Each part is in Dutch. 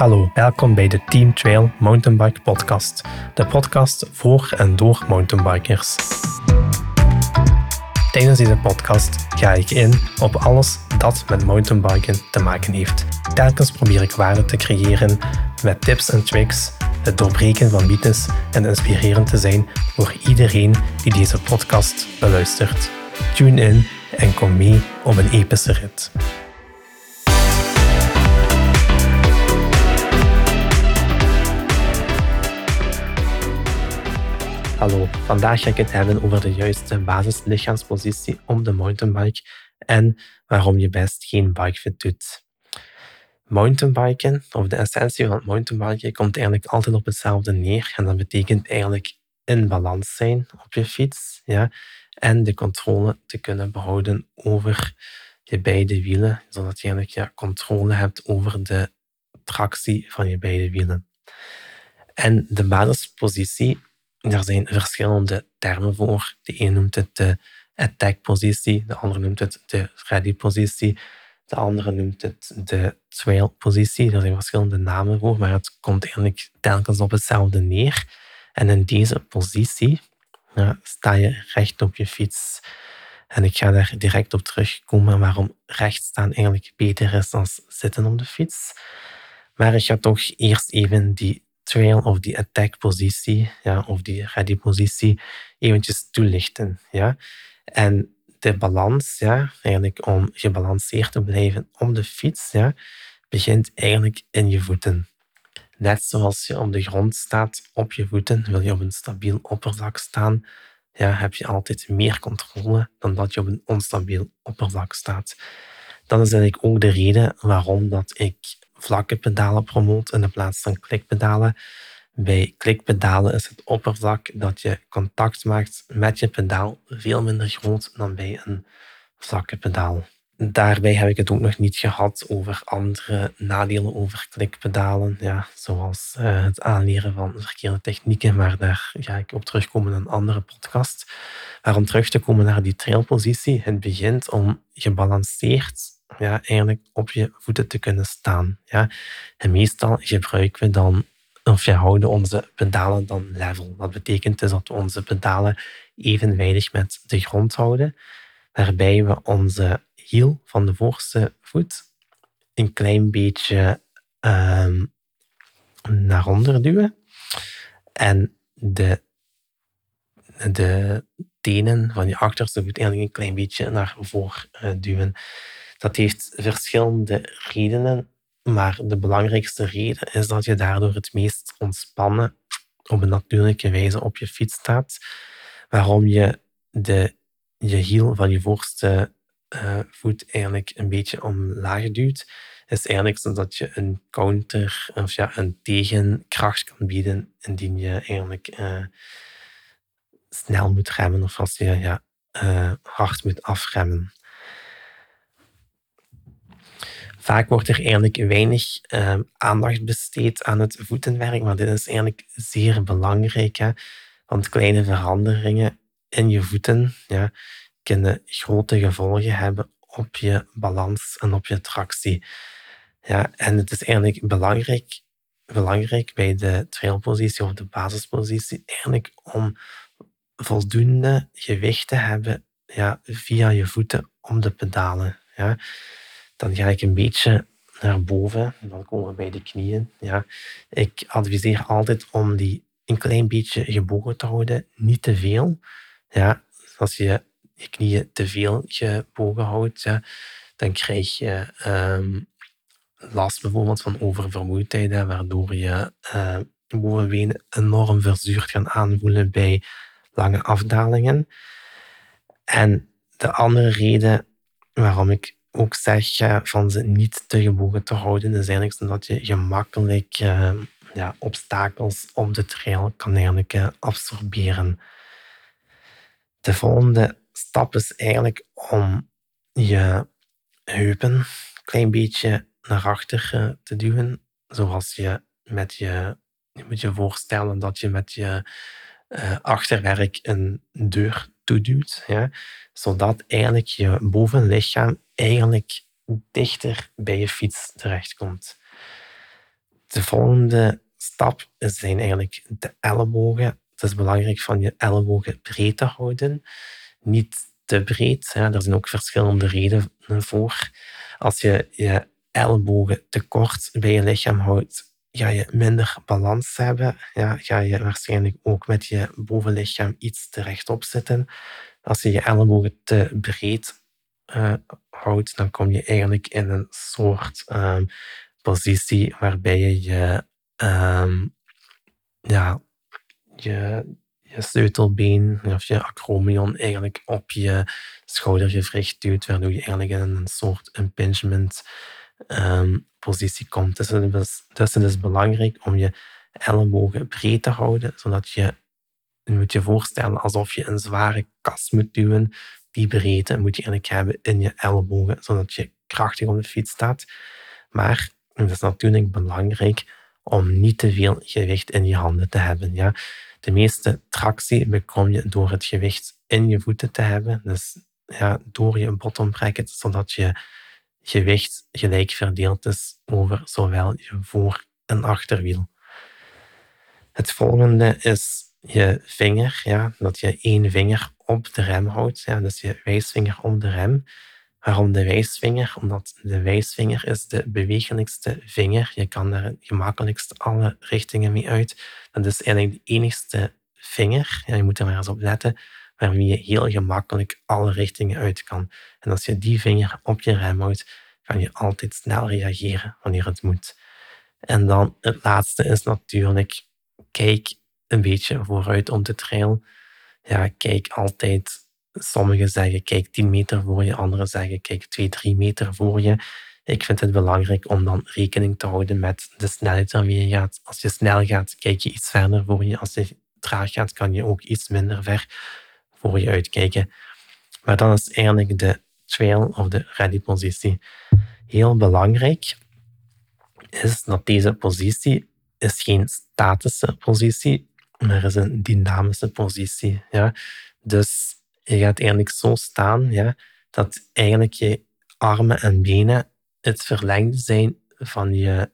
Hallo, welkom bij de Team Trail Mountainbike Podcast, de podcast voor en door mountainbikers. Tijdens deze podcast ga ik in op alles dat met mountainbiken te maken heeft. Telkens probeer ik waarde te creëren met tips en tricks, het doorbreken van mythes en inspirerend te zijn voor iedereen die deze podcast beluistert. Tune in en kom mee op een epische rit. Hallo, vandaag ga ik het hebben over de juiste basislichaamspositie op de mountainbike en waarom je best geen bikefit doet. Mountainbiken, of de essentie van het mountainbiken, komt eigenlijk altijd op hetzelfde neer. En dat betekent eigenlijk in balans zijn op je fiets ja, en de controle te kunnen behouden over je beide wielen, zodat je eigenlijk ja, controle hebt over de tractie van je beide wielen. En de basispositie er zijn verschillende termen voor. De een noemt het de attack-positie, de andere noemt het de ready-positie, de andere noemt het de trail-positie. Er zijn verschillende namen voor, maar het komt eigenlijk telkens op hetzelfde neer. En in deze positie ja, sta je recht op je fiets. En ik ga daar direct op terugkomen waarom recht staan eigenlijk beter is dan zitten op de fiets. Maar ik ga toch eerst even die trail of die attack positie, ja, of die ready positie, eventjes toelichten. Ja. En de balans, ja, eigenlijk om gebalanceerd te blijven op de fiets, ja, begint eigenlijk in je voeten. Net zoals je op de grond staat op je voeten, wil je op een stabiel oppervlak staan, ja, heb je altijd meer controle dan dat je op een onstabiel oppervlak staat. Dat is eigenlijk ook de reden waarom dat ik vlakke pedalen promoot in de plaats van klikpedalen. Bij klikpedalen is het oppervlak dat je contact maakt met je pedaal veel minder groot dan bij een vlakke pedaal. Daarbij heb ik het ook nog niet gehad over andere nadelen over klikpedalen, ja, zoals uh, het aanleren van verkeerde technieken, maar daar ga ik op terugkomen in een andere podcast. Maar om terug te komen naar die trailpositie, het begint om gebalanceerd ja, eigenlijk op je voeten te kunnen staan. Ja. En meestal gebruiken we dan, of ja, houden onze pedalen dan level. Dat betekent dus dat we onze pedalen evenwijdig met de grond houden, waarbij we onze hiel van de voorste voet een klein beetje uh, naar onder duwen. En de, de tenen van je achterste voet eigenlijk een klein beetje naar voren uh, duwen. Dat heeft verschillende redenen, maar de belangrijkste reden is dat je daardoor het meest ontspannen op een natuurlijke wijze op je fiets staat. Waarom je de, je hiel van je voorste uh, voet eigenlijk een beetje omlaag duwt, is eigenlijk zodat je een counter of ja, een tegenkracht kan bieden indien je eigenlijk uh, snel moet remmen of als je ja, uh, hard moet afremmen. Vaak wordt er eigenlijk weinig uh, aandacht besteed aan het voetenwerk, maar dit is eigenlijk zeer belangrijk. Want kleine veranderingen in je voeten ja, kunnen grote gevolgen hebben op je balans en op je tractie. Ja, en het is eigenlijk belangrijk, belangrijk bij de trailpositie of de basispositie eigenlijk om voldoende gewicht te hebben ja, via je voeten om de pedalen. Ja dan ga ik een beetje naar boven. Dan komen we bij de knieën. Ja. Ik adviseer altijd om die een klein beetje gebogen te houden, niet te veel. Ja, als je je knieën te veel gebogen houdt, dan krijg je um, last bijvoorbeeld van oververmoeidheid, waardoor je uh, bovenbenen enorm verzuurd gaan aanvoelen bij lange afdalingen. En de andere reden waarom ik ook zeg van ze niet te gebogen te houden, is eigenlijk zodat je gemakkelijk uh, ja, obstakels op de trail kan eigenlijk uh, absorberen. De volgende stap is eigenlijk om je heupen een klein beetje naar achter uh, te duwen, zoals je met je, je moet je voorstellen dat je met je achterwerk een deur toeduwt, ja, zodat eigenlijk je bovenlichaam eigenlijk dichter bij je fiets terechtkomt. De volgende stap zijn eigenlijk de ellebogen. Het is belangrijk van je ellebogen breed te houden. Niet te breed. Hè. Er zijn ook verschillende redenen voor. Als je je ellebogen te kort bij je lichaam houdt, ga je minder balans hebben. Ja, ga je waarschijnlijk ook met je bovenlichaam iets te rechtop zitten. Als je je ellebogen te breed uh, houdt, dan kom je eigenlijk in een soort um, positie waarbij je je, um, ja, je, je sleutelbeen of je acromion eigenlijk op je schoudergewricht duwt, waardoor je eigenlijk in een soort impingement um, positie komt. Dus het, is, dus het is belangrijk om je ellebogen breed te houden, zodat je, je moet je voorstellen alsof je een zware kast moet duwen. Die breedte moet je eigenlijk hebben in je ellebogen, zodat je krachtig op de fiets staat. Maar het is natuurlijk belangrijk om niet te veel gewicht in je handen te hebben. Ja? De meeste tractie bekom je door het gewicht in je voeten te hebben. Dus ja, door je bottom bracket, zodat je gewicht gelijk verdeeld is over zowel je voor- en achterwiel. Het volgende is je vinger, ja, dat je één vinger op de rem houdt, ja, dus je wijsvinger op de rem. Waarom de wijsvinger? Omdat de wijsvinger is de bewegelijkste vinger. Je kan er gemakkelijkst alle richtingen mee uit. Dat is eigenlijk de enigste vinger, je moet er maar eens op letten, waarmee je heel gemakkelijk alle richtingen uit kan. En als je die vinger op je rem houdt, kan je altijd snel reageren wanneer het moet. En dan het laatste is natuurlijk, kijk een beetje vooruit om te trailen. Ja, kijk altijd. Sommigen zeggen, kijk 10 meter voor je, anderen zeggen, kijk 2, 3 meter voor je. Ik vind het belangrijk om dan rekening te houden met de snelheid waarmee je gaat. Als je snel gaat, kijk je iets verder voor je. Als je traag gaat, kan je ook iets minder ver voor je uitkijken. Maar dan is eigenlijk de trail of de ready positie. Heel belangrijk is dat deze positie is geen statische positie, maar is een dynamische positie. Ja? Dus je gaat eigenlijk zo staan ja, dat eigenlijk je armen en benen het verlengde zijn van je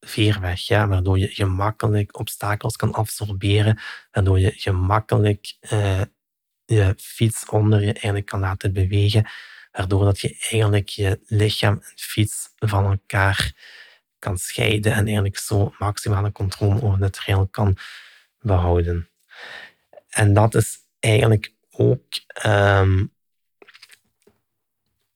veerweg, ja, waardoor je gemakkelijk obstakels kan absorberen, waardoor je gemakkelijk uh, je fiets onder je eigenlijk kan laten bewegen, waardoor dat je eigenlijk je lichaam en fiets van elkaar kan scheiden en eigenlijk zo maximale controle over de trail kan behouden. En dat is eigenlijk ook um,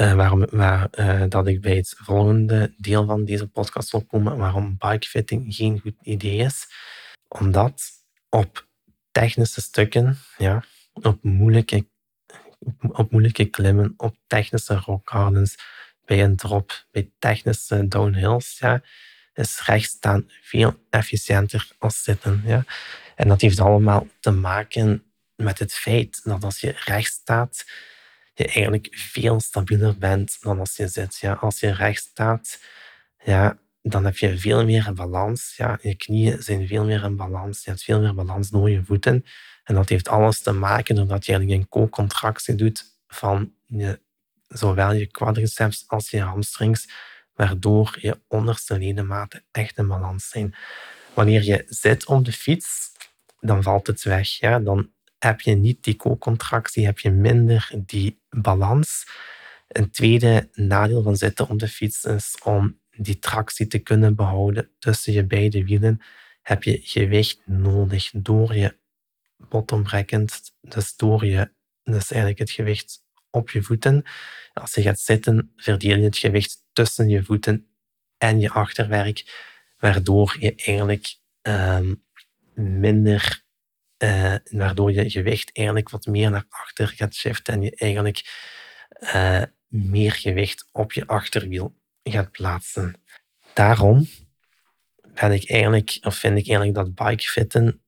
uh, waarom, waar, uh, dat ik bij het volgende deel van deze podcast wil komen, waarom bikefitting geen goed idee is. Omdat op technische stukken, ja, op moeilijke, op moeilijke klimmen, op technische rock gardens, bij een drop, bij technische downhills, ja, is rechtstaan veel efficiënter als zitten. Ja. En dat heeft allemaal te maken met het feit dat als je recht staat, je eigenlijk veel stabieler bent dan als je zit. Ja. Als je recht staat, ja, dan heb je veel meer balans. Ja. Je knieën zijn veel meer in balans. Je hebt veel meer balans door je voeten. En dat heeft alles te maken doordat je eigenlijk een co-contractie doet van je, zowel je quadriceps als je hamstrings, waardoor je onderste ledematen echt in balans zijn. Wanneer je zit op de fiets, dan valt het weg. Ja? Dan heb je niet die co-contractie, heb je minder die balans. Een tweede nadeel van zitten op de fiets is om die tractie te kunnen behouden tussen je beide wielen, heb je gewicht nodig door je bottombrackend, dus door je, dus eigenlijk het gewicht op je voeten. Als je gaat zitten, verdeel je het gewicht tussen je voeten en je achterwerk, waardoor je eigenlijk uh, minder, uh, waardoor je gewicht eigenlijk wat meer naar achter gaat shiften en je eigenlijk uh, meer gewicht op je achterwiel gaat plaatsen. Daarom ben ik eigenlijk, of vind ik eigenlijk dat bikefitten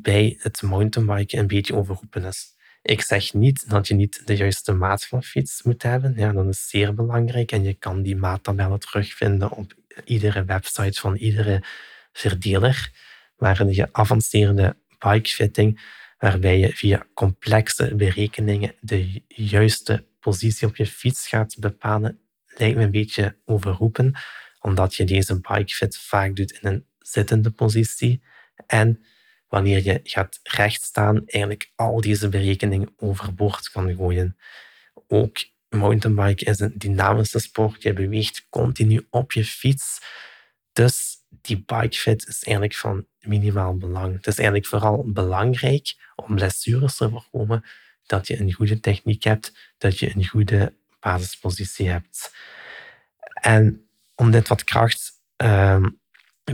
bij het mountainbiken een beetje overroepen is. Ik zeg niet dat je niet de juiste maat van fiets moet hebben. Ja, dat is zeer belangrijk. En je kan die maattabellen terugvinden op iedere website van iedere verdeler. Maar een geavanceerde bikefitting, waarbij je via complexe berekeningen de juiste positie op je fiets gaat bepalen, lijkt me een beetje overroepen, omdat je deze bikefit vaak doet in een zittende positie. En wanneer je gaat rechtstaan, eigenlijk al deze berekeningen overboord kan gooien. Ook mountainbike is een dynamische sport. Je beweegt continu op je fiets. Dus die bikefit is eigenlijk van minimaal belang. Het is eigenlijk vooral belangrijk om blessures te voorkomen dat je een goede techniek hebt, dat je een goede basispositie hebt. En om dit wat kracht uh,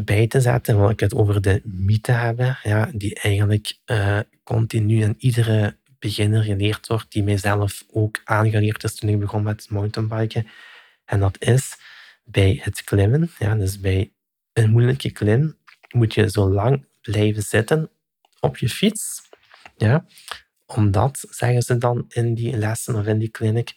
bij te zetten, wil ik het over de mythe hebben, ja, die eigenlijk uh, continu en iedere beginner geleerd wordt, die mijzelf ook aangeleerd is toen ik begon met mountainbiken. En dat is bij het klimmen, ja, dus bij een moeilijke klim, moet je zo lang blijven zitten op je fiets. Ja, omdat, zeggen ze dan in die lessen of in die kliniek,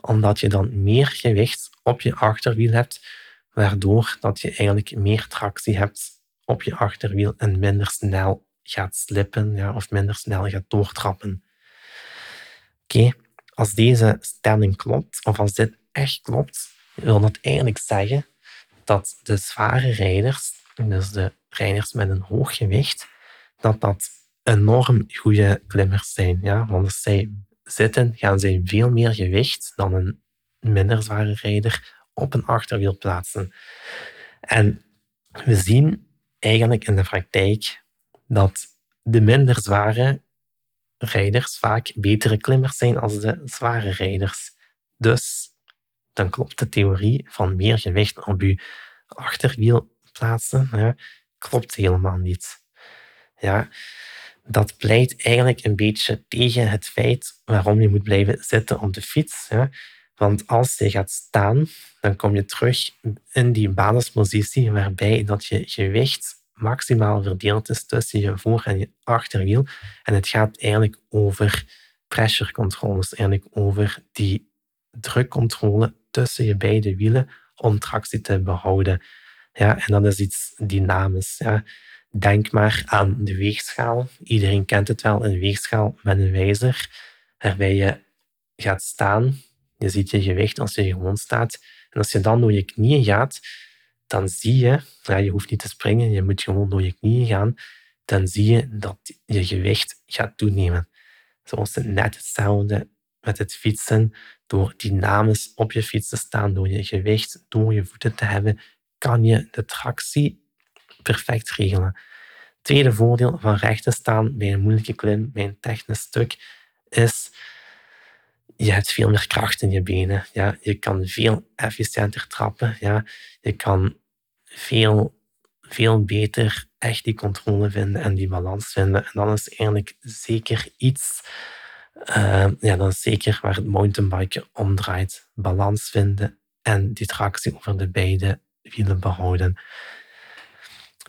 omdat je dan meer gewicht op je achterwiel hebt, waardoor dat je eigenlijk meer tractie hebt op je achterwiel en minder snel gaat slippen ja, of minder snel gaat doortrappen. Oké, als deze stelling klopt, of als dit echt klopt, wil dat eigenlijk zeggen dat de zware rijders, dus de rijders met een hoog gewicht, dat dat enorm goede klimmers zijn. Ja? Want als zij zitten, gaan zij veel meer gewicht dan een minder zware rijder op een achterwiel plaatsen. En we zien eigenlijk in de praktijk dat de minder zware rijders vaak betere klimmers zijn als de zware rijders. Dus dan klopt de theorie van meer gewicht op je achterwiel plaatsen, klopt helemaal niet. Ja, dat pleit eigenlijk een beetje tegen het feit waarom je moet blijven zitten op de fiets. Want als je gaat staan, dan kom je terug in die basispositie waarbij dat je gewicht maximaal verdeeld is tussen je voor- en je achterwiel. En het gaat eigenlijk over pressure controls, eigenlijk over die drukcontrole tussen je beide wielen om tractie te behouden. Ja, en dat is iets dynamisch. Ja. Denk maar aan de weegschaal. Iedereen kent het wel, een weegschaal met een wijzer, waarbij je gaat staan. Je ziet je gewicht als je gewoon staat. En als je dan door je knieën gaat, dan zie je, ja, je hoeft niet te springen, je moet gewoon door je knieën gaan, dan zie je dat je gewicht gaat toenemen. Zoals het net hetzelfde met het fietsen. Door dynamisch op je fiets te staan, door je gewicht door je voeten te hebben, kan je de tractie perfect regelen. Tweede voordeel van recht staan bij een moeilijke klim, bij een technisch stuk, is je hebt veel meer kracht in je benen. Ja. Je kan veel efficiënter trappen. Ja. Je kan veel, veel beter echt die controle vinden en die balans vinden. En dat is eigenlijk zeker iets, uh, ja, dat zeker waar het mountainbiken om draait. Balans vinden en die tractie over de beide wielen behouden.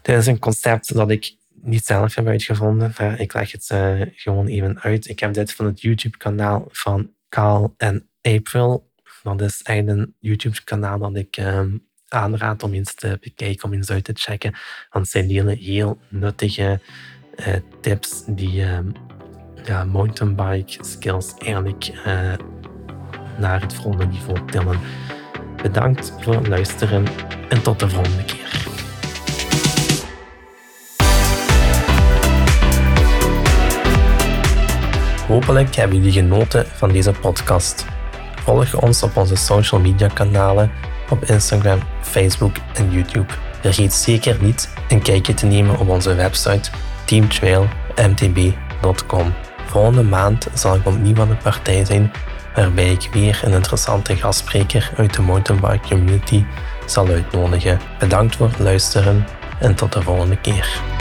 Dit is een concept dat ik niet zelf heb uitgevonden. Ik leg het uh, gewoon even uit. Ik heb dit van het YouTube-kanaal van Carl en April. Dat is eigenlijk een YouTube-kanaal dat ik um, aanraad om eens te bekijken, om eens uit te checken. Want zij delen heel nuttige uh, tips die ja, mountainbike skills eigenlijk uh, naar het volgende niveau tillen. Bedankt voor het luisteren en tot de volgende keer. Hopelijk hebben jullie genoten van deze podcast. Volg ons op onze social media kanalen op Instagram, Facebook en YouTube. Vergeet zeker niet een kijkje te nemen op onze website teamtrailmtb.com. Volgende maand zal ik opnieuw aan de partij zijn, waarbij ik weer een interessante gastspreker uit de mountainbike community zal uitnodigen. Bedankt voor het luisteren en tot de volgende keer.